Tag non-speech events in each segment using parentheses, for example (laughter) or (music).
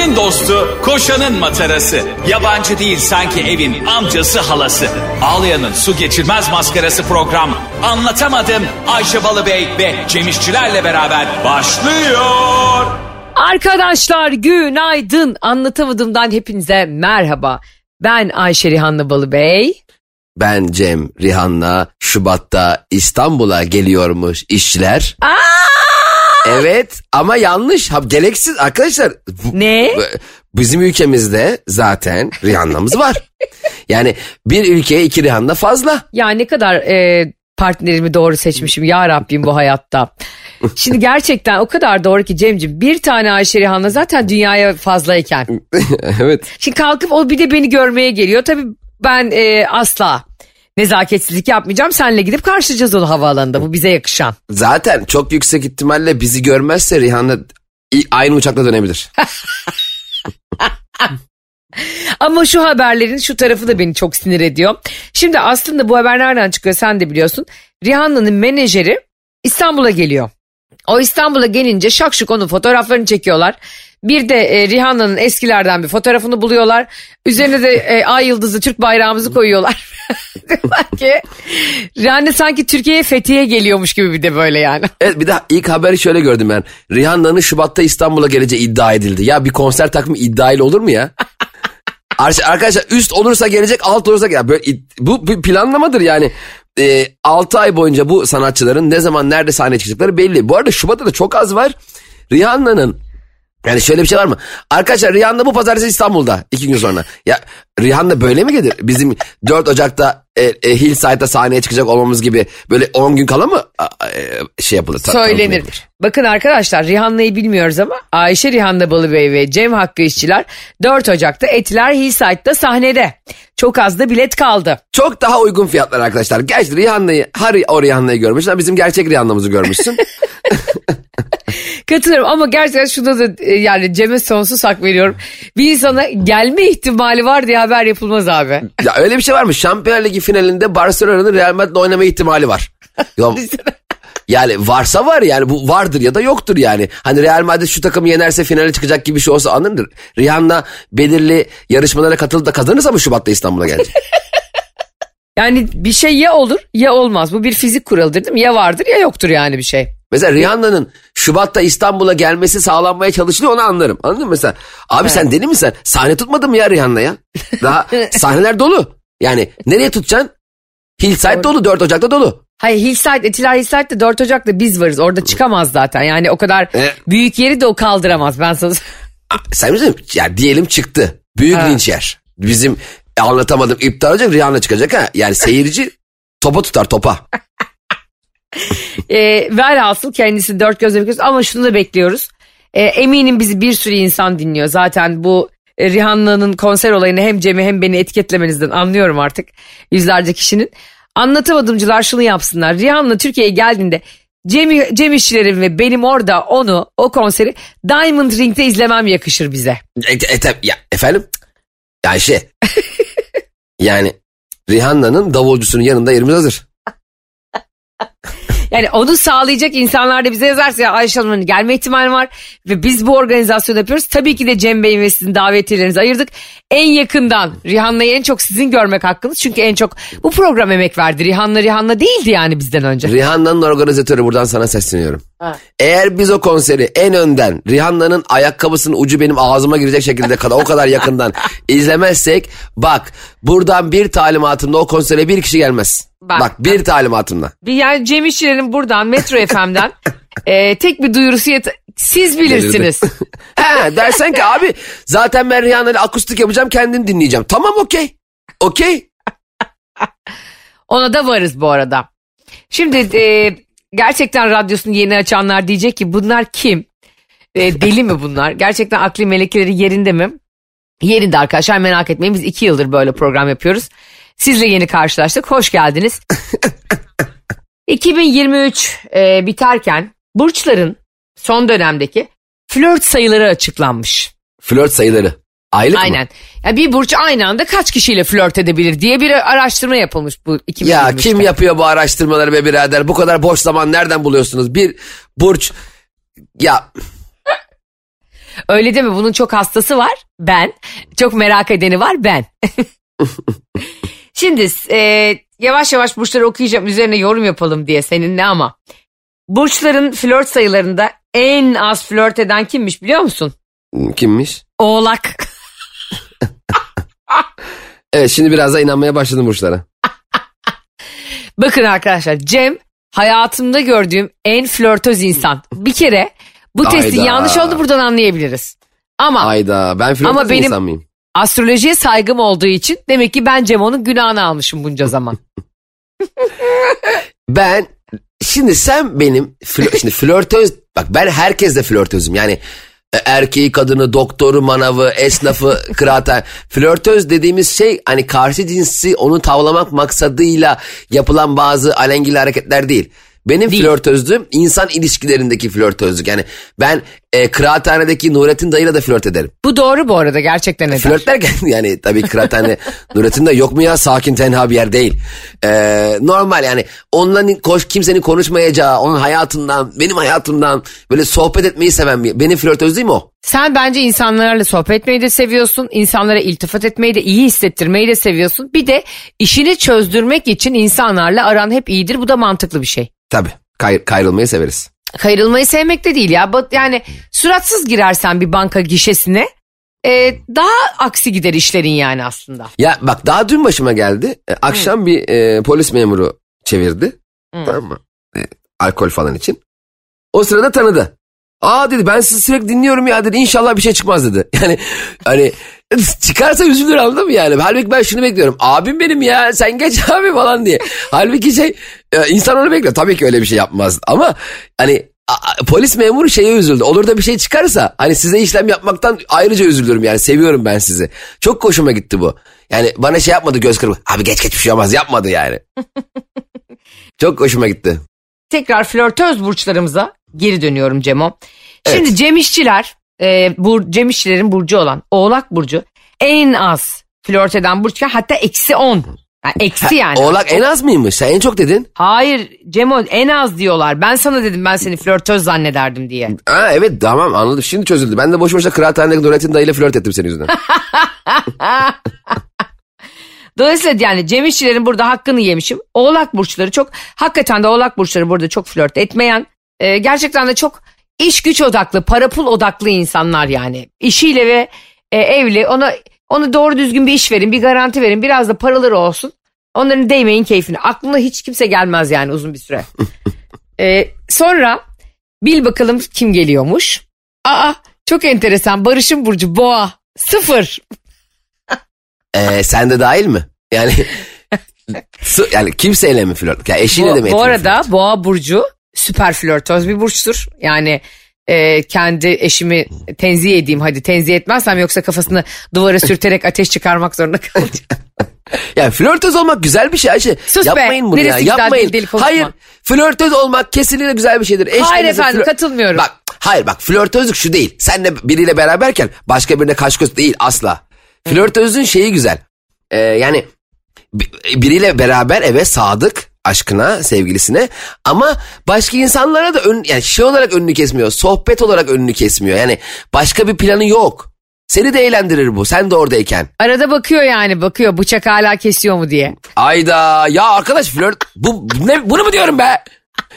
Ayşe'nin dostu, koşanın matarası. Yabancı değil sanki evin amcası halası. Ağlayan'ın su geçirmez maskarası program. Anlatamadım Ayşe Balıbey ve Cemişçilerle beraber başlıyor. Arkadaşlar günaydın. Anlatamadığımdan hepinize merhaba. Ben Ayşe Rihanna Balıbey. Ben Cem Rihanna Şubat'ta İstanbul'a geliyormuş işçiler. Aa! Evet ama yanlış. Ha, gereksiz arkadaşlar. Bu- Ne? bu- Bizim ülkemizde zaten Rihanna'mız var. (laughs) yani bir ülkeye iki Rihanna fazla. Ya ne kadar e, partnerimi doğru seçmişim ya Rabbim bu hayatta. Şimdi gerçekten o kadar doğru ki Cemciğim bir tane Ayşe Rihanna zaten dünyaya fazlayken. (laughs) evet. Şimdi kalkıp o bir de beni görmeye geliyor. Tabii ben e, asla nezaketsizlik yapmayacağım. Senle gidip karşılayacağız onu havaalanında. Bu bize yakışan. Zaten çok yüksek ihtimalle bizi görmezse Rihanna aynı uçakla dönebilir. (laughs) Ama şu haberlerin şu tarafı da beni çok sinir ediyor. Şimdi aslında bu haber nereden çıkıyor sen de biliyorsun. Rihanna'nın menajeri İstanbul'a geliyor. O İstanbul'a gelince şakşuk onun fotoğraflarını çekiyorlar. Bir de e, Rihanna'nın eskilerden bir fotoğrafını buluyorlar. Üzerine de e, ay yıldızı Türk bayrağımızı koyuyorlar. (laughs) Diyorlar ki Rihanna sanki Türkiye'ye Fethiye geliyormuş gibi bir de böyle yani. (laughs) Evet bir de ilk haberi şöyle gördüm ben. Rihanna'nın Şubat'ta İstanbul'a geleceği iddia edildi. Ya bir konser takımı iddiayla olur mu ya? (laughs) Ar- Arkadaşlar üst olursa gelecek alt olursa ya böyle bu bir planlamadır yani. E, 6 ay boyunca bu sanatçıların ne zaman nerede sahneye çıkacakları belli. Bu arada Şubat'ta da çok az var. Rihanna'nın yani şöyle bir şey var mı? Arkadaşlar Rihanna bu pazartesi İstanbul'da iki gün sonra. Ya Rihanna böyle mi gelir? Bizim 4 Ocak'ta e, e, Hillside'da sahneye çıkacak olmamız gibi böyle 10 gün kala mı e, şey yapılır? Söylenir. yapılır? Bakın arkadaşlar Rihanna'yı bilmiyoruz ama Ayşe Rihanna Balıbey ve Cem Hakkı İşçiler 4 Ocak'ta Etiler Hillside'da sahnede. Çok az da bilet kaldı. Çok daha uygun fiyatlar arkadaşlar. Gerçi Rihanna'yı, her o Rihanna'yı görmüşsün bizim gerçek Rihanna'mızı görmüşsün. (laughs) (laughs) Katılıyorum ama gerçekten şuna da e, yani Cem'e sonsuz hak veriyorum. Bir insana gelme ihtimali var diye haber yapılmaz abi. (laughs) ya öyle bir şey var mı? Şampiyonlar Ligi finalinde Barcelona'nın Real Madrid'le oynama ihtimali var. Ya, (laughs) yani varsa var yani bu vardır ya da yoktur yani. Hani Real Madrid şu takımı yenerse finale çıkacak gibi bir şey olsa anılır. Rihanna belirli yarışmalara katılıp da kazanırsa mı Şubat'ta İstanbul'a gelecek? Yani bir şey ya olur ya olmaz. Bu bir fizik kuralıdır değil mi? Ya vardır ya yoktur yani bir şey. Mesela Rihanna'nın Şubat'ta İstanbul'a gelmesi sağlanmaya çalışılıyor onu anlarım. Anladın mı mesela? Abi sen deli misin? Sahne tutmadın mı ya Rihanna'ya? Daha (laughs) sahneler dolu. Yani nereye tutacaksın? Hillside dolu 4 Ocak'ta dolu. Hayır Hillside, Etiler Hillside'de 4 Ocak'ta biz varız. Orada çıkamaz zaten. Yani o kadar E- büyük yeri de o kaldıramaz. Ben sana Sen misin? Ya diyelim çıktı. Büyük Ha. linç yer. Bizim anlatamadım iptal olacak Rihanna çıkacak ha. Yani seyirci topa tutar topa. E, velhasıl kendisi dört gözle bekliyoruz ama şunu da bekliyoruz. E, eminim bizi bir sürü insan dinliyor. Zaten bu e, Rihanna'nın konser olayını hem Cem'i hem beni etiketlemenizden anlıyorum artık. Yüzlerce kişinin. Anlatamadımcılar şunu yapsınlar. Rihanna Türkiye'ye geldiğinde Cem, Cem İşçilerin ve benim orada onu o konseri Diamond Ring'de izlemem yakışır bize. E, e, tab- ya, efendim? Şey. yani Rihanna'nın davulcusunun yanında yerimiz hazır. Yani onu sağlayacak insanlar da bize yazarsa ya Ayşe Hanım'ın gelme ihtimali var ve biz bu organizasyonu yapıyoruz. Tabii ki de Cem Bey'in ve sizin davetiyelerinizi ayırdık. En yakından Rihanna'yı en çok sizin görmek hakkınız. Çünkü en çok bu program emek verdi. Rihanna Rihanna değildi yani bizden önce. Rihanna'nın organizatörü buradan sana sesleniyorum. Ha. Eğer biz o konseri en önden Rihanna'nın ayakkabısının ucu benim ağzıma girecek şekilde kadar o kadar yakından (laughs) izlemezsek bak buradan bir talimatımla o konsere bir kişi gelmez. Bak. Bak, bir talimatımla. Bir Yani Cem İşçilerin buradan Metro FM'den e, tek bir duyurusu yet- siz bilirsiniz. (laughs) He dersen ki abi zaten ben Rihanna'yla akustik yapacağım kendim dinleyeceğim. Tamam okey. Okey. Ona da varız bu arada. Şimdi e, gerçekten radyosunu yeni açanlar diyecek ki bunlar kim? E, deli mi bunlar? Gerçekten akli melekeleri yerinde mi? Yerinde arkadaşlar merak etmeyin biz iki yıldır böyle program yapıyoruz. Sizle yeni karşılaştık. Hoş geldiniz. (laughs) 2023 e, biterken burçların son dönemdeki flört sayıları açıklanmış. Flört sayıları. Aylık mı? Aynen. Ya bir burç aynı anda kaç kişiyle flört edebilir diye bir araştırma yapılmış bu 2023'te. Ya kim yapıyor bu araştırmaları be birader? Bu kadar boş zaman nereden buluyorsunuz? Bir burç ya Öyle deme bunun çok hastası var ben. Çok merak edeni var ben. (laughs) Şimdi e, yavaş yavaş burçları okuyacağım üzerine yorum yapalım diye seninle ama. Burçların flört sayılarında en az flört eden kimmiş biliyor musun? Kimmiş? Oğlak. (laughs) (laughs) Evet şimdi biraz da inanmaya başladım burçlara. (laughs) Bakın arkadaşlar Cem hayatımda gördüğüm en flörtöz insan. Bir kere bu testin Hayda. yanlış oldu buradan anlayabiliriz. Ama Ayda ben flört Ama benim- insan mıyım? astrolojiye saygım olduğu için demek ki ben Cemo'nun günahını almışım bunca zaman. (laughs) Ben şimdi sen benim flör, şimdi flörtöz bak ben herkesle flörtözüm yani erkeği kadını doktoru manavı esnafı (laughs) kıraaten flörtöz dediğimiz şey hani karşı cinsi onu tavlamak maksadıyla yapılan bazı alengili hareketler değil. Benim Değil. flörtözlüğüm insan ilişkilerindeki flörtözlük. Yani ben e, kıraathanedeki Nurettin dayıyla da flört ederim. Bu doğru bu arada gerçekten eder. Flört derken (laughs) yani tabii kıraathane (laughs) Nurettin de yok mu ya sakin tenha bir yer değil. Ee, normal yani onunla koş, kimsenin konuşmayacağı onun hayatından benim hayatımdan böyle sohbet etmeyi seven bir benim flörtözlüğüm o. Sen bence insanlarla sohbet etmeyi de seviyorsun. insanlara iltifat etmeyi de iyi hissettirmeyi de seviyorsun. Bir de işini çözdürmek için insanlarla aran hep iyidir. Bu da mantıklı bir şey. Tabii kay, kayrılmayı severiz. Kayrılmayı sevmek de değil ya. Yani suratsız girersen bir banka gişesine e, daha aksi gider işlerin yani aslında. Ya bak daha dün başıma geldi. E, akşam bir e, polis memuru çevirdi. Tamam mı? E, alkol falan için. O sırada tanıdı. Aa dedi ben sizi sürekli dinliyorum ya dedi. İnşallah bir şey çıkmaz dedi. (laughs) Yani hani çıkarsa üzülür anladın mı yani? Halbuki ben şunu bekliyorum. Abim benim ya sen geç (laughs) abi falan diye. Halbuki şey insan onu bekliyor. Tabii ki öyle bir şey yapmaz. Ama hani polis memuru şeye üzüldü. Olur da bir şey çıkarsa hani size işlem yapmaktan ayrıca üzülürüm yani. Seviyorum ben sizi. Çok hoşuma gitti bu. Yani bana şey yapmadı göz kırpı. Abi geç geç bir şey olmaz yapmadı yani. (laughs) Çok hoşuma gitti. Tekrar flörtöz burçlarımıza geri dönüyorum Cemo. Şimdi Evet. Cem İşçiler, e, bur, Cem İşçilerin burcu olan Oğlak Burcu en az flört eden burç hatta eksi 10. Yani eksi yani. Oğlak en az mıymış? Sen en çok dedin. Hayır Cemo en az diyorlar. Ben sana dedim ben seni flörtöz zannederdim diye. Ha evet tamam anladım. Şimdi çözüldü. Ben de boş boşuna kıraathanedeki Nurettin dayıyla flört ettim senin yüzünden. (laughs) Dolayısıyla yani Cem İşçilerin burada hakkını yemişim. Oğlak burçları çok hakikaten de oğlak burçları burada çok flört etmeyen e, gerçekten de çok iş güç odaklı, para pul odaklı insanlar yani. İşiyle ve e, evli ona onu doğru düzgün bir iş verin, bir garanti verin, biraz da paraları olsun. Onların değmeyin keyfine. Aklına hiç kimse gelmez yani uzun bir süre. (laughs) E, sonra bil bakalım kim geliyormuş. Aa çok enteresan Barış'ın burcu boğa sıfır. (laughs) Ee, sen de dahil mi? Yani (laughs) yani kimseyle mi flört? Yani eşiyle bu, de mi bu arada flört? boğa burcu süper flörtöz bir burçtur. Yani e, kendi eşimi tenzih edeyim hadi tenzih etmezsem yoksa kafasını duvara (laughs) sürterek ateş çıkarmak zorunda kalacağım. (laughs) Yani flörtöz olmak güzel bir şey Ayşe. Sus be, Yapmayın bunu neresi ya. Yapmayın. konuşma. hayır. Flörtöz olmak kesinlikle güzel bir şeydir. Hayır Eşlerinizle efendim, katılmıyorum. Bak hayır bak flörtözlük şu değil. Sen de biriyle beraberken başka birine kaş göz değil asla. Flörtözlüğün şeyi güzel. Ee, yani bi- biriyle beraber evet sadık aşkına, sevgilisine ama başka insanlara da ön, yani şey olarak önünü kesmiyor. Sohbet olarak önünü kesmiyor. Yani başka bir planı yok. Seni de eğlendirir bu. Sen de oradayken. Arada bakıyor yani bakıyor bıçak hala kesiyor mu diye. Ayda ya arkadaş flört bu ne bunu mu diyorum be?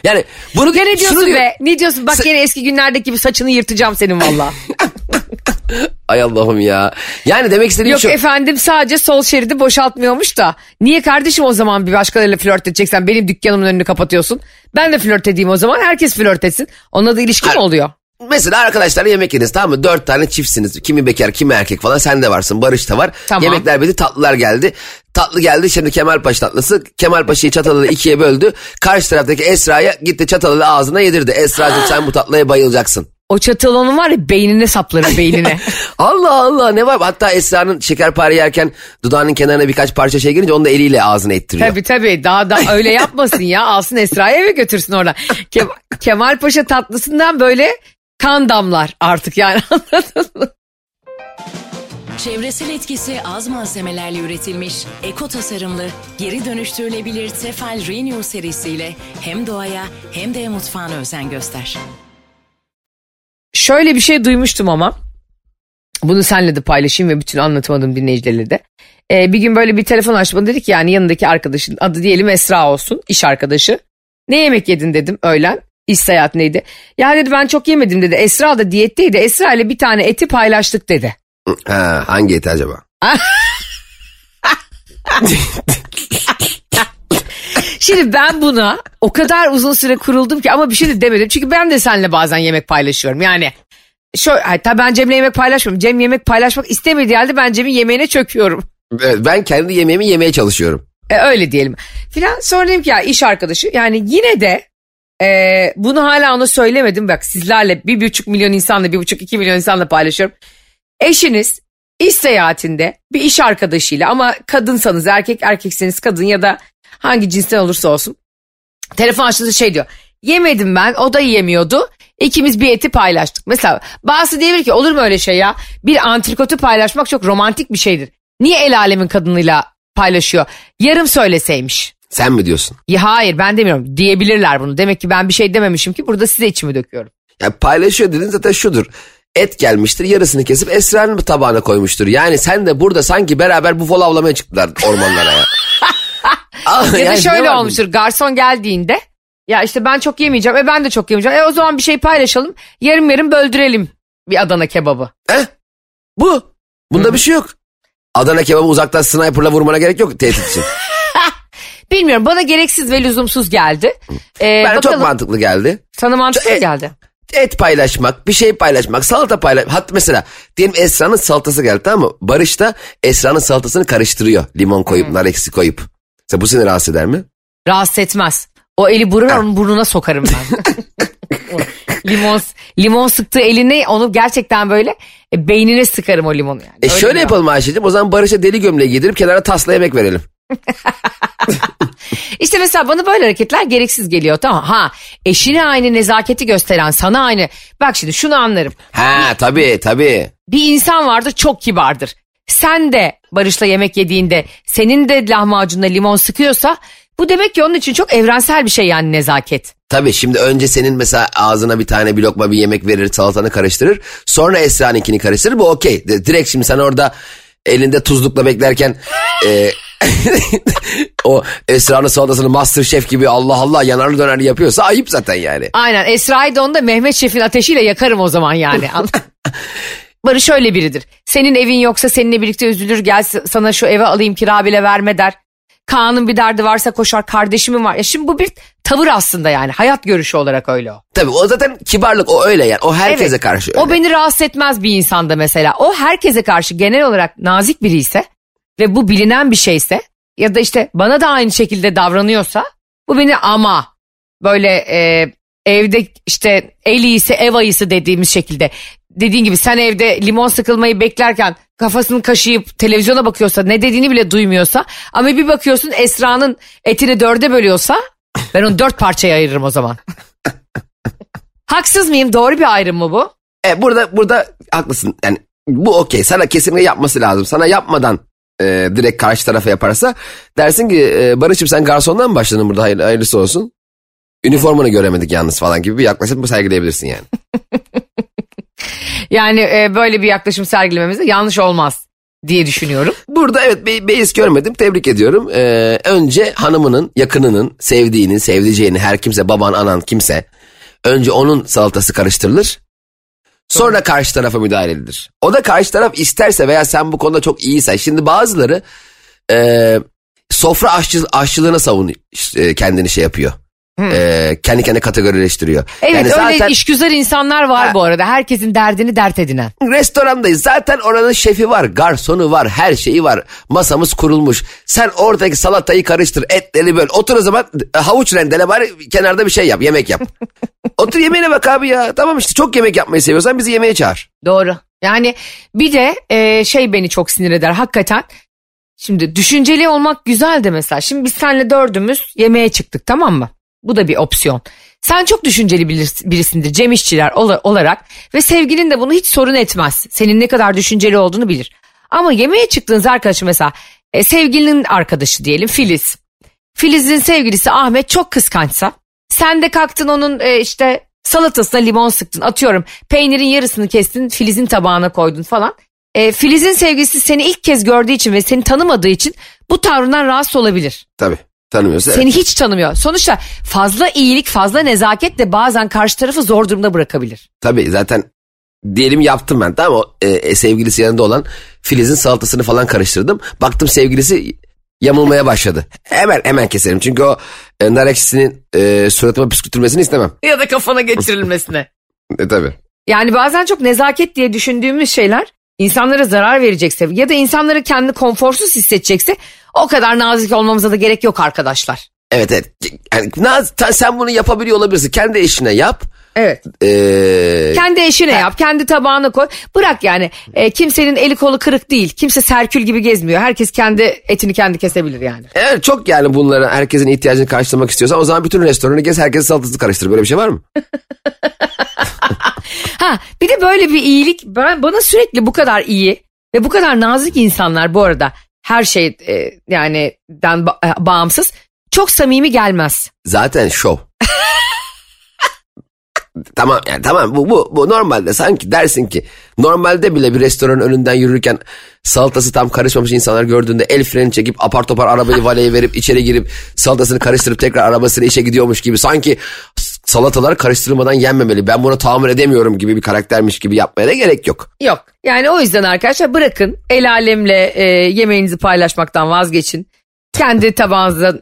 Yani bunu Ya ne şunu diyorsun diyor- be? Ne diyorsun? Bak Sen- yine eski günlerdeki gibi saçını yırtacağım senin valla. (laughs) (laughs) Ay Allah'ım ya. Yani demek istediğim Yok şu. efendim sadece sol şeridi boşaltmıyormuş da. Niye kardeşim o zaman bir başkalarıyla flört edeceksen benim dükkanımın önünü kapatıyorsun. Ben de flört edeyim o zaman herkes flört etsin. Onunla da ilişki mi Hayır. oluyor? Mesela arkadaşlarla yemek yediniz tamam mı? Dört tane çiftsiniz. Kimi bekar kimi erkek falan. Sen de varsın. Barış da var. Tamam. Yemekler bitti tatlılar geldi. Tatlı geldi şimdi Kemalpaşa tatlısı. Kemalpaşa'yı çatalı ikiye böldü. Karşı taraftaki Esra'ya gitti çatalı ağzına yedirdi. Esra'cığım sen bu tatlıya bayılacaksın. O çatal onun var ya beynine saplarım beynine. (laughs) Allah Allah ne var? Hatta Esra'nın şekerpare yerken dudağının kenarına birkaç parça şey girince onu da eliyle ağzına ettiriyor. tabii tabii daha da öyle yapmasın ya alsın Esra'yı eve götürsün orada. Ke- Kemal Paşa tatlısından böyle kan damlar artık yani (laughs) anladın mı? Çevresel etkisi az malzemelerle üretilmiş, eko tasarımlı, geri dönüştürülebilir Tefal Renew serisiyle hem doğaya hem de mutfağına özen göster. Şöyle bir şey duymuştum ama Bunu senle de paylaşayım ve bütün anlatamadığım dinleyicilerle de. Ee, bir gün böyle bir telefon açtı bana dedi ki yani yanındaki arkadaşın adı diyelim Esra olsun iş arkadaşı. Ne yemek yedin dedim öğlen. İş seyahat neydi? Ya dedi ben çok yemedim dedi. Esra da diyetteydi. Esra ile bir tane eti paylaştık dedi. Ha, hangi eti acaba? (laughs) Şimdi ben buna o kadar uzun süre kuruldum ki ama bir şey de demedim. Çünkü ben de seninle bazen yemek paylaşıyorum. Yani şöyle, hatta ben Cem'le yemek paylaşmıyorum. Cem yemek paylaşmak istemediği halde ben Cem'in yemeğine çöküyorum. Evet, ben kendi yemeğimi yemeye çalışıyorum. E, öyle diyelim. Filan sonra dedim ki ya iş arkadaşı yani yine de e, bunu hala ona söylemedim. Bak sizlerle bir buçuk milyon insanla bir buçuk iki milyon insanla paylaşıyorum. Eşiniz iş seyahatinde bir iş arkadaşıyla ama kadınsanız erkek erkekseniz kadın ya da hangi cinsten olursa olsun. Telefon açtığında şey diyor. Yemedim ben o da yemiyordu. İkimiz bir eti paylaştık. Mesela bazısı diyebilir ki olur mu öyle şey ya? Bir antrikotu paylaşmak çok romantik bir şeydir. Niye el alemin kadınıyla paylaşıyor? Yarım söyleseymiş. Sen mi diyorsun? Ya hayır ben demiyorum. Diyebilirler bunu. Demek ki ben bir şey dememişim ki burada size içimi döküyorum. Ya paylaşıyor dedin zaten şudur. Et gelmiştir yarısını kesip Esra'nın tabağına koymuştur. Yani sen de burada sanki beraber bufalo avlamaya çıktılar ormanlara ya. (laughs) Aa, Ya da yani ne şöyle olmuştur. Garson geldiğinde ya işte ben çok yemeyeceğim. E ben de çok yemeyeceğim. E o zaman bir şey paylaşalım. Yarım yarım böldürelim bir Adana kebabı. Heh, bu. Bunda bir şey yok. Adana kebabı uzaktan sniperla vurmana gerek yok tehdit için. (laughs) Bilmiyorum bana gereksiz ve lüzumsuz geldi. Ee, Bana çok mantıklı geldi. sana mantıklı E- geldi. Et paylaşmak, bir şey paylaşmak, salata paylaşmak. Hatta mesela diyelim Esra'nın salatası geldi tamam mı? Barış da Esra'nın salatasını karıştırıyor. Limon koyup, nar eksi koyup. Mesela bu seni rahatsız eder mi? Rahatsız etmez. O eli burun onun burnuna sokarım ben. (laughs) Limon limon sıktığı eline onu gerçekten böyle e, beynine sıkarım o limonu yani. E Öyle şöyle yapalım Ayşe'cim o zaman Barış'a deli gömleği giydirip kenara tasla yemek verelim. (laughs) İşte mesela bana böyle hareketler gereksiz geliyor tamam. Ha eşine aynı nezaketi gösteren sana aynı. Bak şimdi şunu anlarım. Ha tabii tabii. Bir insan vardır çok kibardır. Sen de Barış'la yemek yediğinde senin de lahmacunla limon sıkıyorsa bu demek ki onun için çok evrensel bir şey yani nezaket. Tabii şimdi önce senin mesela ağzına bir tane bir lokma bir yemek verir salatanı karıştırır. Sonra Esra'nınkini karıştırır bu okey. Direkt şimdi sen orada elinde tuzlukla beklerken e, (laughs) o Esra'nın salatasını master şef gibi Allah Allah yanarlı dönerli yapıyorsa ayıp zaten yani. Aynen Esra'yı da onu da Mehmet Şef'in ateşiyle yakarım o zaman yani. (laughs) Barış öyle biridir. Senin evin yoksa seninle birlikte üzülür gel sana şu eve alayım kira bile verme der. Kaan'ın bir derdi varsa koşar kardeşimin var. Ya şimdi bu bir tavır aslında yani hayat görüşü olarak öyle o. Tabii o zaten kibarlık o öyle yani o herkese Evet. karşı öyle. O beni rahatsız etmez bir insanda mesela. O herkese karşı genel olarak nazik biri ise ve bu bilinen bir şeyse ya da işte bana da aynı şekilde davranıyorsa bu beni ama böyle e, evde işte el iyisi ev ayısı dediğimiz şekilde dediğin gibi sen evde limon sıkılmayı beklerken kafasını kaşıyıp televizyona bakıyorsa ne dediğini bile duymuyorsa ama bir bakıyorsun Esra'nın etini dörde bölüyorsa ben onu dört parçaya ayırırım o zaman. (laughs) Haksız mıyım? Doğru bir ayrım mı bu? E, burada burada haklısın. Yani bu okey. Sana kesinlikle yapması lazım. Sana yapmadan e, direkt karşı tarafa yaparsa dersin ki e, Barış'ım sen garsondan mı başladın burada hayırlı, hayırlısı olsun. Üniformanı göremedik yalnız falan gibi bir yaklaşım sergileyebilirsin yani. (laughs) Yani e, böyle bir yaklaşım sergilememiz de yanlış olmaz diye düşünüyorum. Burada evet be beis görmedim tebrik ediyorum. Ee, önce hanımının yakınının sevdiğinin sevdiceğini her kimse baban anan kimse önce onun salatası karıştırılır. Sonra karşı tarafa müdahale edilir. O da karşı taraf isterse veya sen bu konuda çok iyiysen. Şimdi bazıları e, sofra aşçı, aşçılığına savun e, kendini şey yapıyor. E, kendi kendine kategorileştiriyor. Evet Yani öyle zaten- işgüzar insanlar var Ha. bu arada. Herkesin derdini dert edinen. restorandayız. Zaten oranın şefi var, garsonu var, her şeyi var. Masamız kurulmuş. Sen oradaki salatayı karıştır, etleri böl. Otur o zaman e, havuç rendele bari kenarda bir şey yap, yemek yap. (laughs) Otur yemeğine bak abi ya. Tamam işte çok yemek yapmayı seviyorsan bizi yemeğe çağır. Doğru. Yani bir de e, şey beni çok sinir eder hakikaten. Şimdi düşünceli olmak güzel de mesela. Şimdi biz seninle dördümüz yemeğe çıktık tamam mı? Bu da bir opsiyon. Sen çok düşünceli biris- birisindir Cem İşçiler ola- olarak ve sevgilin de bunu hiç sorun etmez. Senin ne kadar düşünceli olduğunu bilir. Ama yemeğe çıktığınız arkadaşı mesela e, sevgilinin arkadaşı diyelim Filiz. Filiz'in sevgilisi Ahmet çok kıskançsa sen de kalktın onun e, işte salatasına limon sıktın atıyorum peynirin yarısını kestin Filiz'in tabağına koydun falan. e, Filiz'in sevgilisi seni ilk kez gördüğü için ve seni tanımadığı için bu tavrından rahatsız olabilir. Tabii tanımıyorsa. Seni hiç tanımıyor. Sonuçta fazla iyilik, fazla nezaket de bazen karşı tarafı zor durumda bırakabilir. Tabii zaten diyelim yaptım ben tamam o e, e, sevgilisi yanında olan Filiz'in salatasını falan karıştırdım. Baktım sevgilisi yamulmaya başladı. Hemen hemen keserim çünkü o e, nar ekşisinin e, suratıma püskürtülmesini istemem. Ya da kafana geçirilmesine. (laughs) E, tabii. Yani bazen çok nezaket diye düşündüğümüz şeyler insanlara zarar verecekse ya da insanları kendi konforsuz hissedecekse o kadar nazik olmamıza da gerek yok arkadaşlar. Evet evet. Yani, naz- sen bunu yapabiliyor olabilirsin. Kendi eşine yap. Evet. Ee, Kendi eşine yap, kendi tabağına koy. Bırak yani. E, kimsenin eli kolu kırık değil. Kimse serkül gibi gezmiyor. Herkes kendi etini kendi kesebilir yani. evet çok yani bunlara herkesin ihtiyacını karşılamak istiyorsan o zaman bütün restoranı gez herkesin salatasını karıştır. Böyle bir şey var mı? (laughs) (laughs) Ha bir de böyle bir iyilik ben bana sürekli bu kadar iyi ve bu kadar nazik insanlar bu arada her şey e, yani den ba- e, bağımsız çok samimi gelmez. Zaten şov. (laughs) tamam yani tamam bu, bu, bu normalde sanki dersin ki normalde bile bir restoranın önünden yürürken salatası tam karışmamış insanlar gördüğünde el freni çekip apar topar arabayı valeye verip içeri girip salatasını karıştırıp tekrar arabasıyla işe gidiyormuş gibi sanki salatalar karıştırılmadan yenmemeli ben buna tahammül edemiyorum gibi bir karaktermiş gibi yapmaya da gerek yok. Yok yani o yüzden arkadaşlar bırakın el alemle e, yemeğinizi paylaşmaktan vazgeçin. Kendi tabağınızdan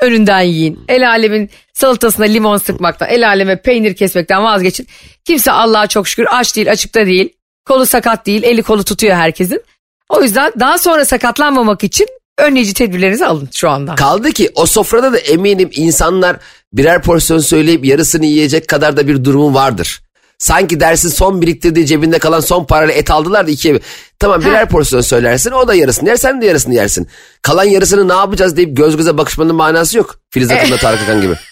önünden yiyin. El alemin salatasına limon sıkmaktan, el aleme peynir kesmekten vazgeçin. Kimse Allah'a çok şükür aç değil, açıkta değil. Kolu sakat değil, eli kolu tutuyor herkesin. O yüzden daha sonra sakatlanmamak için önleyici tedbirlerinizi alın şu anda. Kaldı ki o sofrada da eminim insanlar birer porsiyon söyleyip yarısını yiyecek kadar da bir durumu vardır. Sanki dersin son biriktirdiği cebinde kalan son parayla et aldılar da ikiye... Tamam birer porsiyon söylersin o da yarısını yer sen de yarısını yersin. Kalan yarısını ne yapacağız deyip göz göze bakışmanın manası yok. Filiz Akın'la Tarık Akan gibi. (laughs)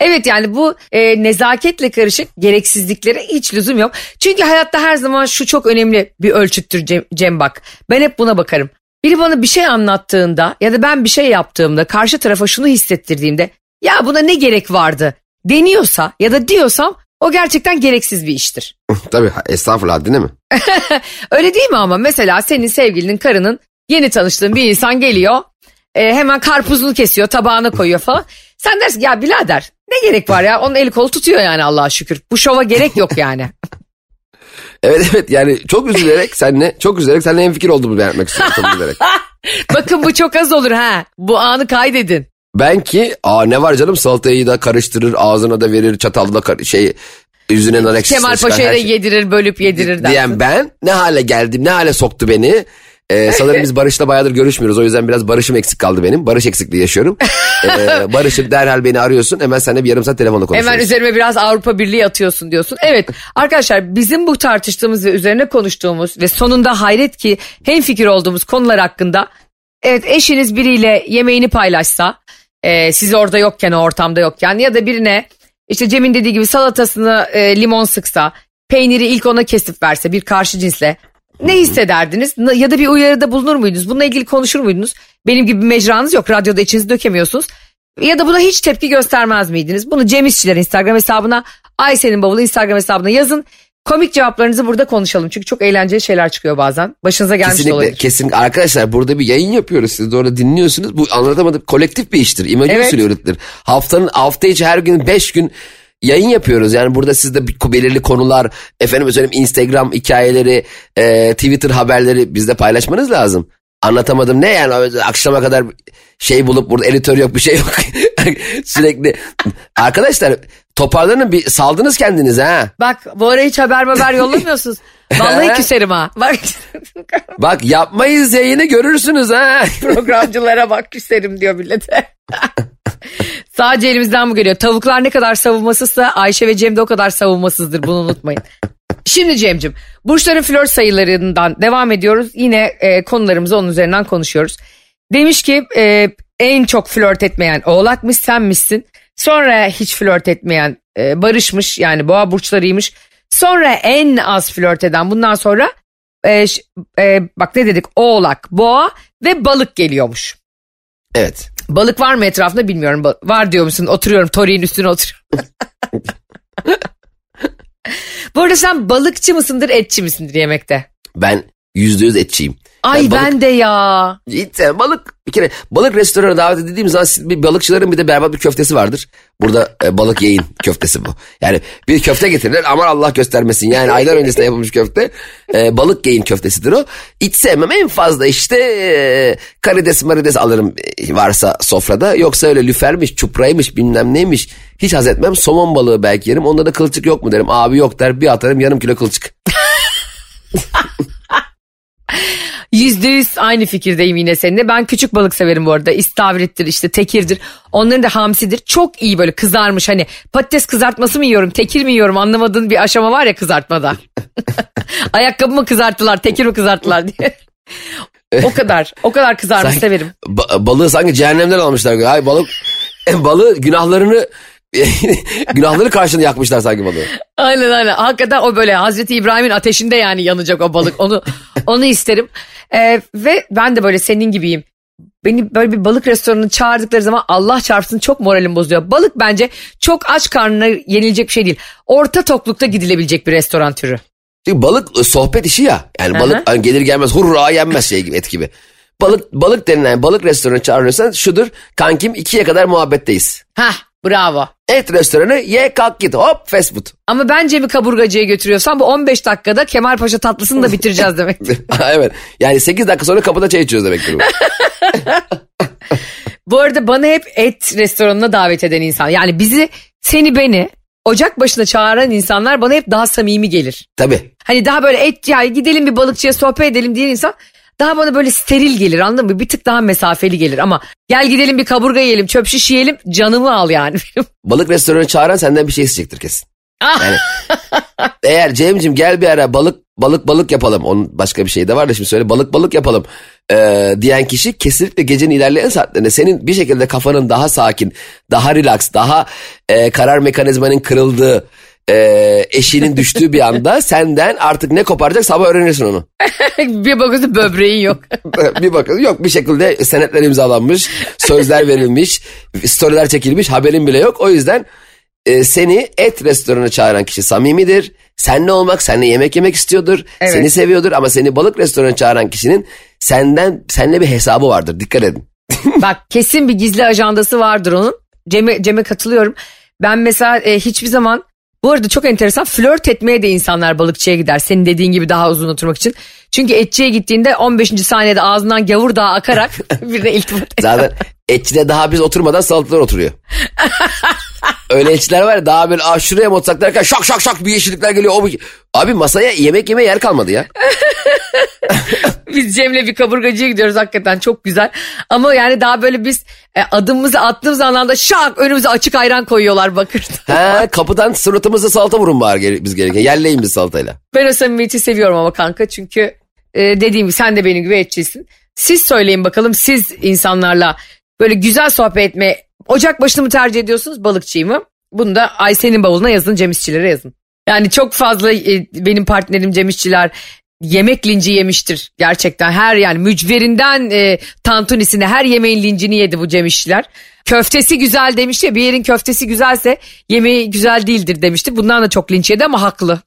Evet yani bu e, nezaketle karışık gereksizliklere hiç lüzum yok. Çünkü hayatta her zaman şu çok önemli bir ölçüttür Cem, Cem bak. Ben hep buna bakarım. Biri bana bir şey anlattığında ya da ben bir şey yaptığımda karşı tarafa şunu hissettirdiğimde ya buna ne gerek vardı deniyorsa ya da diyorsam o gerçekten gereksiz bir iştir. (laughs) Tabii estağfurullah haddine mi? (laughs) Öyle değil mi ama mesela senin sevgilinin karının yeni tanıştığın bir insan geliyor e, hemen karpuzunu kesiyor tabağına koyuyor falan. Sen dersin ya birader ne gerek var ya onun eli kolu tutuyor yani Allah'a şükür. Bu şova gerek yok yani. (laughs) Evet evet yani çok üzülerek senle çok üzülerek seninle en fikir olduğumu beyan etmek istiyorum. Çok üzülerek. Bakın bu çok az olur ha. Bu anı kaydedin. Ben ki aa ne var canım salatayı da karıştırır ağzına da verir çatalla kar- şey yüzüne nar ekşisi Kemal Paşa'ya da şey- yedirir bölüp yedirir diyen ben ne hale geldim ne hale soktu beni. Ee, sanırım biz Barış'la bayağıdır görüşmüyoruz. O yüzden biraz Barış'ım eksik kaldı benim. Barış eksikliği yaşıyorum. Ee, (laughs) Barış'ım derhal beni arıyorsun. Hemen seninle bir yarım saat telefonla konuşuyoruz. Hemen üzerime biraz Avrupa Birliği atıyorsun diyorsun. Evet arkadaşlar bizim bu tartıştığımız ve üzerine konuştuğumuz ve sonunda hayret ki hem fikir olduğumuz konular hakkında evet eşiniz biriyle yemeğini paylaşsa e, siz orada yokken o ortamda yokken ya da birine işte Cem'in dediği gibi salatasını e, limon sıksa peyniri ilk ona kesip verse bir karşı cinsle ne hissederdiniz ya da bir uyarıda bulunur muydunuz bununla ilgili konuşur muydunuz benim gibi mecranız yok radyoda içinizi dökemiyorsunuz ya da buna hiç tepki göstermez miydiniz? Bunu Cem İşçiler Instagram hesabına, Ayşe'nin bavulu Instagram hesabına yazın. Komik cevaplarınızı burada konuşalım. Çünkü çok eğlenceli şeyler çıkıyor bazen. Başınıza gelmiş de Kesinlikle, olabilir. kesinlikle. Arkadaşlar burada bir yayın yapıyoruz. Siz de orada dinliyorsunuz. Bu anlatamadım. Kolektif bir iştir. İmece Evet. usulü. Haftanın hafta içi her gün 5 gün yayın yapıyoruz. Yani burada sizde bir- belirli konular, efendim söyleyeyim Instagram hikayeleri, e, Twitter haberleri bizde paylaşmanız lazım. Anlatamadım ne yani akşama kadar şey bulup burada editör yok bir şey yok. (laughs) Sürekli. Arkadaşlar toparlanın bir saldınız kendinize ha. Bak bu ara hiç haber haber (laughs) yollamıyorsunuz. Vallahi (laughs) küserim ha. Bak Bak yapmayız yayını görürsünüz ha. (laughs) programcılara bak küserim diyor millete. Sadece elimizden bu geliyor. Tavuklar ne kadar savunmasızsa Ayşe ve Cem de o kadar savunmasızdır. Bunu unutmayın. Şimdi Cem'cim burçların flört sayılarından devam ediyoruz. Yine e, konularımızı onun üzerinden konuşuyoruz. Demiş ki e, en çok flört etmeyen oğlakmış senmişsin. Sonra hiç flört etmeyen e, barışmış yani boğa burçlarıymış. Sonra en az flört eden bundan sonra e, e, bak ne dedik oğlak, boğa ve balık geliyormuş. Evet. Balık var mı etrafında bilmiyorum. Ba- Var diyor musun? Oturuyorum toriğin üstüne oturuyorum. (laughs) Bu arada sen balıkçı mısındır etçi misindir yemekte? Ben Yüzde yüz etçiyim. Ay Ben balık- ben de ya. Sevmem. balık bir kere balık restoranına davet edildiğim zaman bir balıkçıların bir de berbat bir köftesi vardır. Burada e, balık yayın (laughs) köftesi bu. Yani bir köfte getirirler aman Allah göstermesin. Yani aylar öncesinde yapılmış köfte. E, balık yayın köftesidir o. Hiç sevmem en fazla işte e, karides marides alırım e, varsa sofrada. Yoksa öyle lüfermiş çupraymış bilmem neymiş. Hiç haz etmem. Somon balığı belki yerim. Onda da kılçık yok mu derim. Abi yok der bir atarım yarım kilo kılçık. (laughs) Yüzde yüz aynı fikirdeyim yine seninle. Ben küçük balık severim bu arada. İstavrittir işte tekirdir. Onların da hamsidir. Çok iyi böyle kızarmış hani patates kızartması mı yiyorum tekir mi yiyorum anlamadığın bir aşama var ya kızartmada. (laughs) Ayakkabı mı kızarttılar tekir mi kızarttılar diye. o kadar o kadar kızarmış Sanki- severim. Ba- balığı sanki cehennemden almışlar. Ay balık (laughs) balığı günahlarını (laughs) günahları karşılığında yakmışlar sanki balığı. Aynen aynen. Hakikaten o böyle Hazreti İbrahim'in ateşinde yani yanacak o balık. Onu (laughs) onu isterim. Ee, ve ben de böyle senin gibiyim. Beni böyle bir balık restoranına çağırdıkları zaman Allah çarpsın çok moralim bozuyor. Balık bence çok aç karnına yenilecek bir şey değil. Orta toklukta gidilebilecek bir restoran türü. Çünkü balık e, sohbet işi ya. Yani balık hani gelir gelmez hurra yenmez şey gibi et gibi. Balık balık denilen balık restoranı çağırıyorsan şudur kankim ikiye kadar muhabbetteyiz. Hah bravo. Et restoranı ye kalk git hop fast food. Ama bence bir kaburgacıya götürüyorsan bu 15 dakikada Kemalpaşa tatlısını da bitireceğiz demek. (laughs) evet yani 8 dakika sonra kapıda çay içiyoruz demektir bu. (laughs) Bu arada bana hep et restoranına davet eden insan. Yani bizi seni beni ocak başına çağıran insanlar bana hep daha samimi gelir. Tabii. Hani daha böyle et ya gidelim bir balıkçıya sohbet edelim diyen insan daha bana böyle steril gelir anladın mı? Bir tık daha mesafeli gelir ama gel gidelim bir kaburga yiyelim çöp şiş yiyelim canımı al yani. (laughs) Balık restoranı çağıran senden bir şey isteyecektir kesin. Yani (laughs) eğer Cem'cim gel bir ara balık balık balık yapalım. Onun başka bir şey de var da şimdi söyle balık balık yapalım ee, diyen kişi kesinlikle gecenin ilerleyen saatlerinde senin bir şekilde kafanın daha sakin, daha relax, daha e, karar mekanizmanın kırıldığı, e, eşinin düştüğü bir anda senden artık ne koparacak sabah öğrenirsin onu. (laughs) bir bakıyorsun böbreğin yok. (laughs) bir bakın yok bir şekilde senetler imzalanmış, sözler verilmiş, storyler çekilmiş haberin bile yok. O yüzden e, seni et restoranına çağıran kişi samimidir. Seninle olmak, seninle yemek yemek istiyordur. Evet. Seni seviyordur ama seni balık restoranına çağıran kişinin senden seninle bir hesabı vardır. Dikkat edin. (laughs) Bak kesin bir gizli ajandası vardır onun. Cem'e, Cem'e katılıyorum. Ben mesela e, hiçbir zaman bu arada çok enteresan flört etmeye de insanlar balıkçıya gider. Senin dediğin gibi daha uzun oturmak için. Çünkü etçiye gittiğinde 15. saniyede ağzından gavur dağı akarak (laughs) birine iltifat Zaten etçide daha biz oturmadan salatalar oturuyor. (laughs) Öyle etçiler var ya daha böyle Aa, şuraya mı otursak derken şak şak şak bir yeşillikler geliyor. O bir... Abi masaya yemek yemeye yer kalmadı ya. (laughs) Biz Cem'le bir kaburgacıya gidiyoruz hakikaten çok güzel. Ama yani daha böyle biz e, adımımızı attığımız anlamda şak önümüze açık ayran koyuyorlar bakırda. Ha, kapıdan suratımıza salata vurun bari geri- biz gereken. Yerleyin biz salatayla. Ben o samimiyeti seviyorum ama kanka çünkü e, dediğim gibi sen de benim gibi etçisin. Siz söyleyin bakalım siz insanlarla böyle güzel sohbet etme ocak başını mı tercih ediyorsunuz balıkçıyı mı? Bunu da Ayşe'nin bavuluna yazın Cem İşçilere yazın. Yani çok fazla e, benim partnerim Cem İşçiler yemek linci yemiştir gerçekten her yani mücverinden e, tantunisine her yemeğin lincini yedi bu Cem İşçiler. Köftesi güzel demişti ya bir yerin köftesi güzelse yemeği güzel değildir demişti. Bundan da çok linç yedi ama haklı.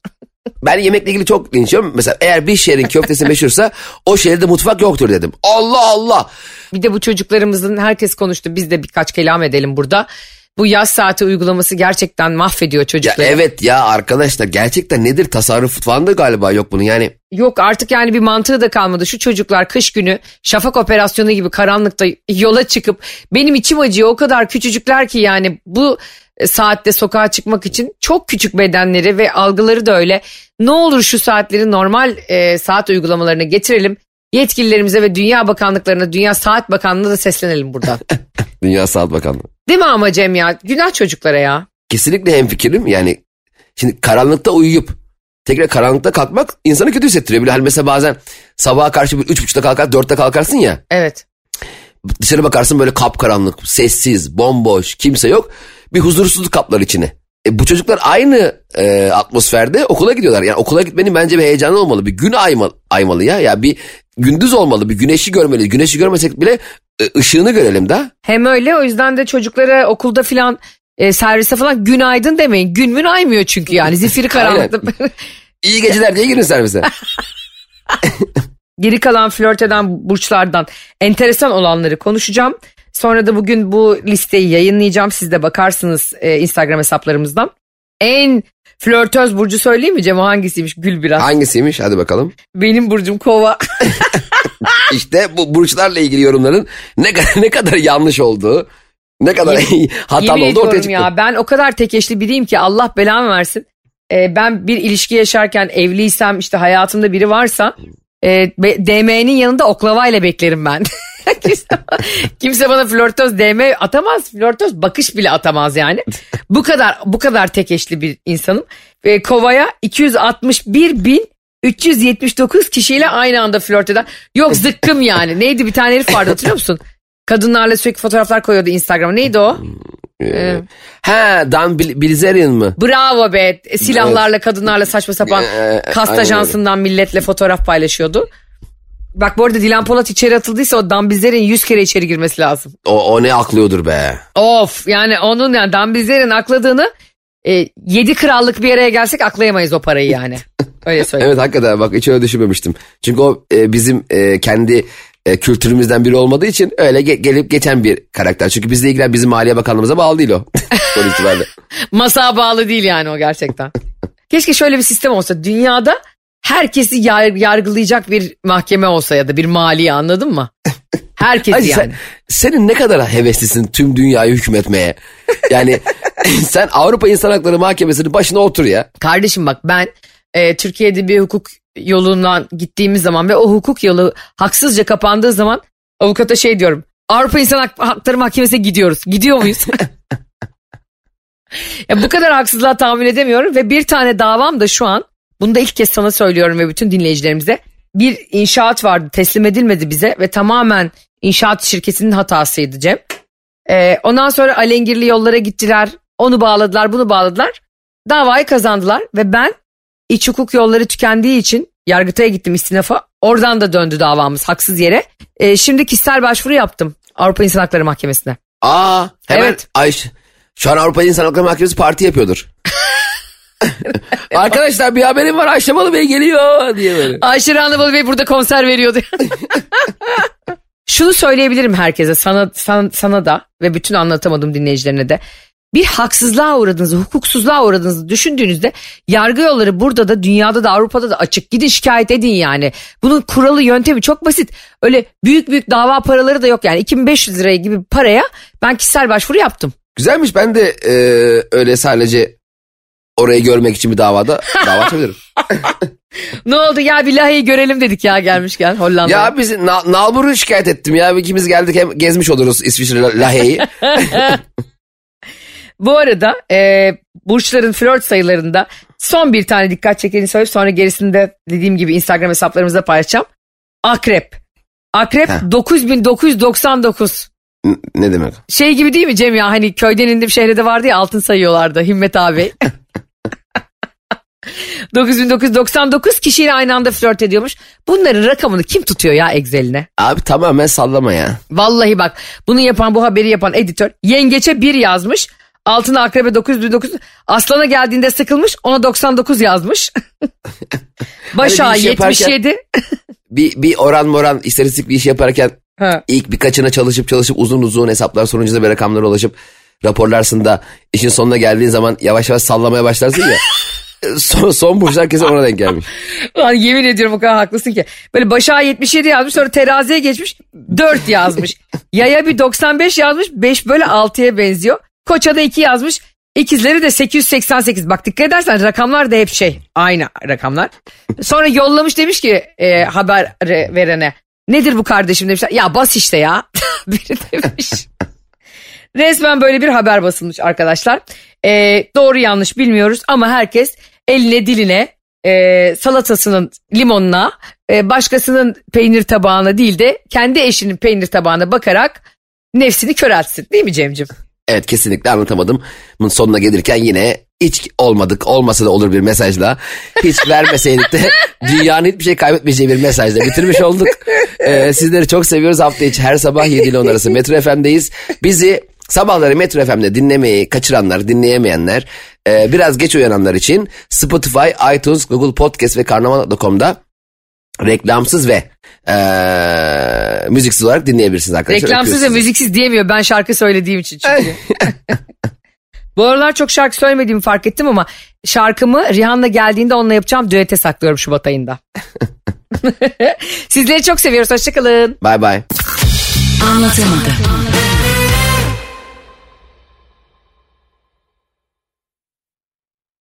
Ben yemekle ilgili çok dinliyorum. Mesela eğer bir şehrin köftesi meşhursa o şehirde mutfak yoktur dedim. Allah Allah. Bir de bu çocuklarımızın herkes konuştu. Biz de birkaç kelam edelim burada. Bu yaz saati uygulaması gerçekten mahvediyor Ya çocukları. evet ya arkadaşlar gerçekten nedir tasarruf falan da galiba yok bunun yani. Yok artık yani bir mantığı da kalmadı. Şu çocuklar kış günü şafak operasyonu gibi karanlıkta yola çıkıp benim içim acıyor. O kadar küçücükler ki yani bu saatte sokağa çıkmak için çok küçük bedenleri ve algıları da öyle. Ne olur şu saatleri normal e, saat uygulamalarına getirelim. Yetkililerimize ve Dünya Bakanlıklarına, Dünya Saat Bakanlığı'na da seslenelim buradan. (laughs) Dünya Sağlık Bakanlığı. Değil mi ama Cem ya? Günah çocuklara ya. Kesinlikle hemfikirim yani. Şimdi karanlıkta uyuyup tekrar karanlıkta kalkmak insanı kötü hissettiriyor. Bile hani mesela bazen sabaha karşı bir üç buçukta kalkar dörtte kalkarsın ya. Evet. Dışarı bakarsın böyle kapkaranlık, sessiz, bomboş, kimse yok. Bir huzursuzluk kaplar içine. E, bu çocuklar aynı e, atmosferde okula gidiyorlar. Yani okula gitmenin bence bir heyecanı olmalı. Bir gün aymalı, aymalı ya. Ya bir gündüz olmalı. Bir güneşi görmeliyiz. Güneşi görmesek bile e, ışığını görelim da. Hem öyle o yüzden de çocuklara okulda filan e, servise falan günaydın demeyin. Gün mün aymıyor çünkü yani zifiri (laughs) karanlıkta. (laughs) İyi geceler diye girin servise. geri kalan flört eden burçlardan enteresan olanları konuşacağım. Sonra da bugün bu listeyi yayınlayacağım. Siz de bakarsınız e, Instagram hesaplarımızdan. En flörtöz burcu söyleyeyim mi Cem? O hangisiymiş? Gül biraz. Hangisiymiş hadi bakalım. Benim burcum kova. (laughs) İşte bu burçlarla ilgili yorumların ne kadar, ne kadar yanlış olduğu, ne kadar (laughs) hatalı olduğu ortaya çıktı. ya ben o kadar tekeşli biriyim ki Allah belamı versin. Ee, ben bir ilişki yaşarken evliysem işte hayatımda biri varsa e, DM'nin yanında oklavayla beklerim ben. (laughs) (laughs) kimse, kimse bana flörtöz DM atamaz. Flörtöz bakış bile atamaz yani. (laughs) Bu kadar bu kadar tekeşli bir insanım. Ve Kova'ya 261 bin 379 kişiyle aynı anda flört eden. Yok zıkkım yani. (laughs) Neydi bir tane herif vardı hatırlıyor musun? Kadınlarla sürekli fotoğraflar koyuyordu Instagram'a. Neydi o? Ee, Ha Dan Bil- Bilzerian mı? Bravo be. Silahlarla kadınlarla saçma sapan Ee, kast ajansından milletle fotoğraf paylaşıyordu. Bak bu arada Dilan Polat içeri atıldıysa o Dambizler'in 100 kere içeri girmesi lazım. O, o ne aklıyordur be. Of yani onun yani Dambizler'in akladığını e, 7 krallık bir araya gelsek aklayamayız o parayı yani. (laughs) Öyle söyleyeyim. Evet hakikaten bak hiç öyle düşünmemiştim. Çünkü o e, bizim e, kendi e, kültürümüzden biri olmadığı için öyle ge- gelip geçen bir karakter. Çünkü bizle ilgilen bizim Maliye Bakanlığımıza bağlı değil o. (laughs) Sonuç itibariyle. (laughs) Masa bağlı değil yani o gerçekten. Keşke şöyle bir sistem olsa. Dünyada herkesi yar- yargılayacak bir mahkeme olsa ya da bir maliye anladın mı? Herkesi Hacı yani. sen, senin ne kadar heveslisin tüm dünyayı hükmetmeye. Yani (laughs) (laughs) sen Avrupa İnsan Hakları Mahkemesi'nin başına otur ya. Kardeşim bak ben e, Türkiye'de bir hukuk yolundan gittiğimiz zaman ve o hukuk yolu haksızca kapandığı zaman avukata şey diyorum. Avrupa İnsan Hak- Hakları Mahkemesi'ne gidiyoruz. Gidiyor muyuz? (laughs) ya bu kadar haksızlığa tahammül edemiyorum ve bir tane davam da şu an bunu da ilk kez sana söylüyorum ve bütün dinleyicilerimize bir inşaat vardı teslim edilmedi bize ve tamamen inşaat şirketinin hatasıydı Cem. Ee, ondan sonra alengirli yollara gittiler onu bağladılar bunu bağladılar davayı kazandılar ve ben iç hukuk yolları tükendiği için Yargıtay'a gittim istinafa. Oradan da döndü davamız haksız yere. Ee, şimdi kişisel başvuru yaptım Avrupa İnsan Hakları Mahkemesi'ne. Aa hemen Evet. Ayş, şu an Avrupa İnsan Hakları Mahkemesi parti yapıyordur. (laughs) (laughs) Arkadaşlar bir haberim var Ayşe Balı Bey geliyor diye böyle. Ayşe Randıbalı Bey burada konser veriyordu. (laughs) Şunu söyleyebilirim herkese sana, sana, sana da ve bütün anlatamadım dinleyicilerine de. Bir haksızlığa uğradığınızı, hukuksuzluğa uğradığınızı düşündüğünüzde yargı yolları burada da dünyada da Avrupa'da da açık. Gidin şikayet edin yani. Bunun kuralı yöntemi çok basit. Öyle büyük büyük dava paraları da yok yani 2500 liraya gibi paraya ben kişisel başvuru yaptım. Güzelmiş ben de e, öyle sadece orayı görmek için bir davada dava açabilirim. (laughs) (laughs) Ne oldu ya bir Lahey'i görelim dedik ya gelmişken Hollanda'ya. ya biz Na- Nalbur'u şikayet ettim ya ikimiz geldik hem gezmiş oluruz İsviçre La- Lahey'i. (laughs) Bu arada e, burçların flört sayılarında son bir tane dikkat çekeni söyleyip sonra gerisini de dediğim gibi Instagram hesaplarımızda paylaşacağım. Akrep. Akrep Heh. 9999. N- ne demek? Şey gibi değil mi Cem ya hani köyden indim şehre de vardı ya altın sayıyorlardı Himmet abi. 9999 kişiyle aynı anda flört ediyormuş. Bunların rakamını kim tutuyor ya Excel'ine? Abi tamamen sallama ya. Vallahi bak bunu yapan bu haberi yapan editör yengeçe 1 yazmış. Altına akrebe 909 aslana geldiğinde sıkılmış ona 99 yazmış. Başa (laughs) Hani bir iş yaparken- 77. (laughs) Bir, bir oran moran istatistik bir iş yaparken Ha. ilk birkaçına çalışıp çalışıp uzun uzun hesaplar sonucunda bir rakamlara ulaşıp raporlarsın da işin sonuna geldiğin zaman yavaş yavaş sallamaya başlarsın ya. (laughs) son, son burçlar kesin ona denk gelmiş. (laughs) Ulan yemin ediyorum o kadar haklısın ki. Böyle başa 77 yazmış sonra teraziye geçmiş 4 yazmış. (laughs) Yaya bir 95 yazmış 5 böyle 6'ya benziyor. Koça da 2 yazmış. İkizleri de 888. Bak dikkat edersen rakamlar da hep şey aynı rakamlar. Sonra yollamış demiş ki e, haber verene. Nedir bu kardeşim demişler. Ya bas işte ya. (laughs) Biri demiş. Resmen böyle bir haber basılmış arkadaşlar. E, doğru yanlış bilmiyoruz ama herkes eline diline e, salatasının limonuna e, başkasının peynir tabağına değil de kendi eşinin peynir tabağına bakarak nefsini köreltsin değil mi Cemcim? Evet kesinlikle anlatamadım. Bunun sonuna gelirken yine hiç olmadık olmasa da olur bir mesajla. Hiç vermeseydik de (laughs) dünyanın hiçbir şey kaybetmeyeceği bir mesajla bitirmiş olduk. Ee, sizleri çok seviyoruz. Hafta içi her sabah 7 ile 10 arası Metro FM'deyiz. Bizi sabahları Metro FM'de dinlemeyi kaçıranlar, dinleyemeyenler, e, biraz geç uyananlar için Spotify, iTunes, Google Podcast ve Karnaval.com'da reklamsız ve eee, müziksiz olarak dinleyebilirsiniz arkadaşlar. Reklamsız ve müziksiz diyemiyor ben şarkı söylediğim için çünkü. (laughs) Bu aralar çok şarkı söylemediğimi fark ettim ama şarkımı Rihanna geldiğinde onunla yapacağım düete saklıyorum Şubat ayında. (laughs) (laughs) Sizleri çok seviyoruz. Hoşçakalın. Bye bye. Anlatamadım.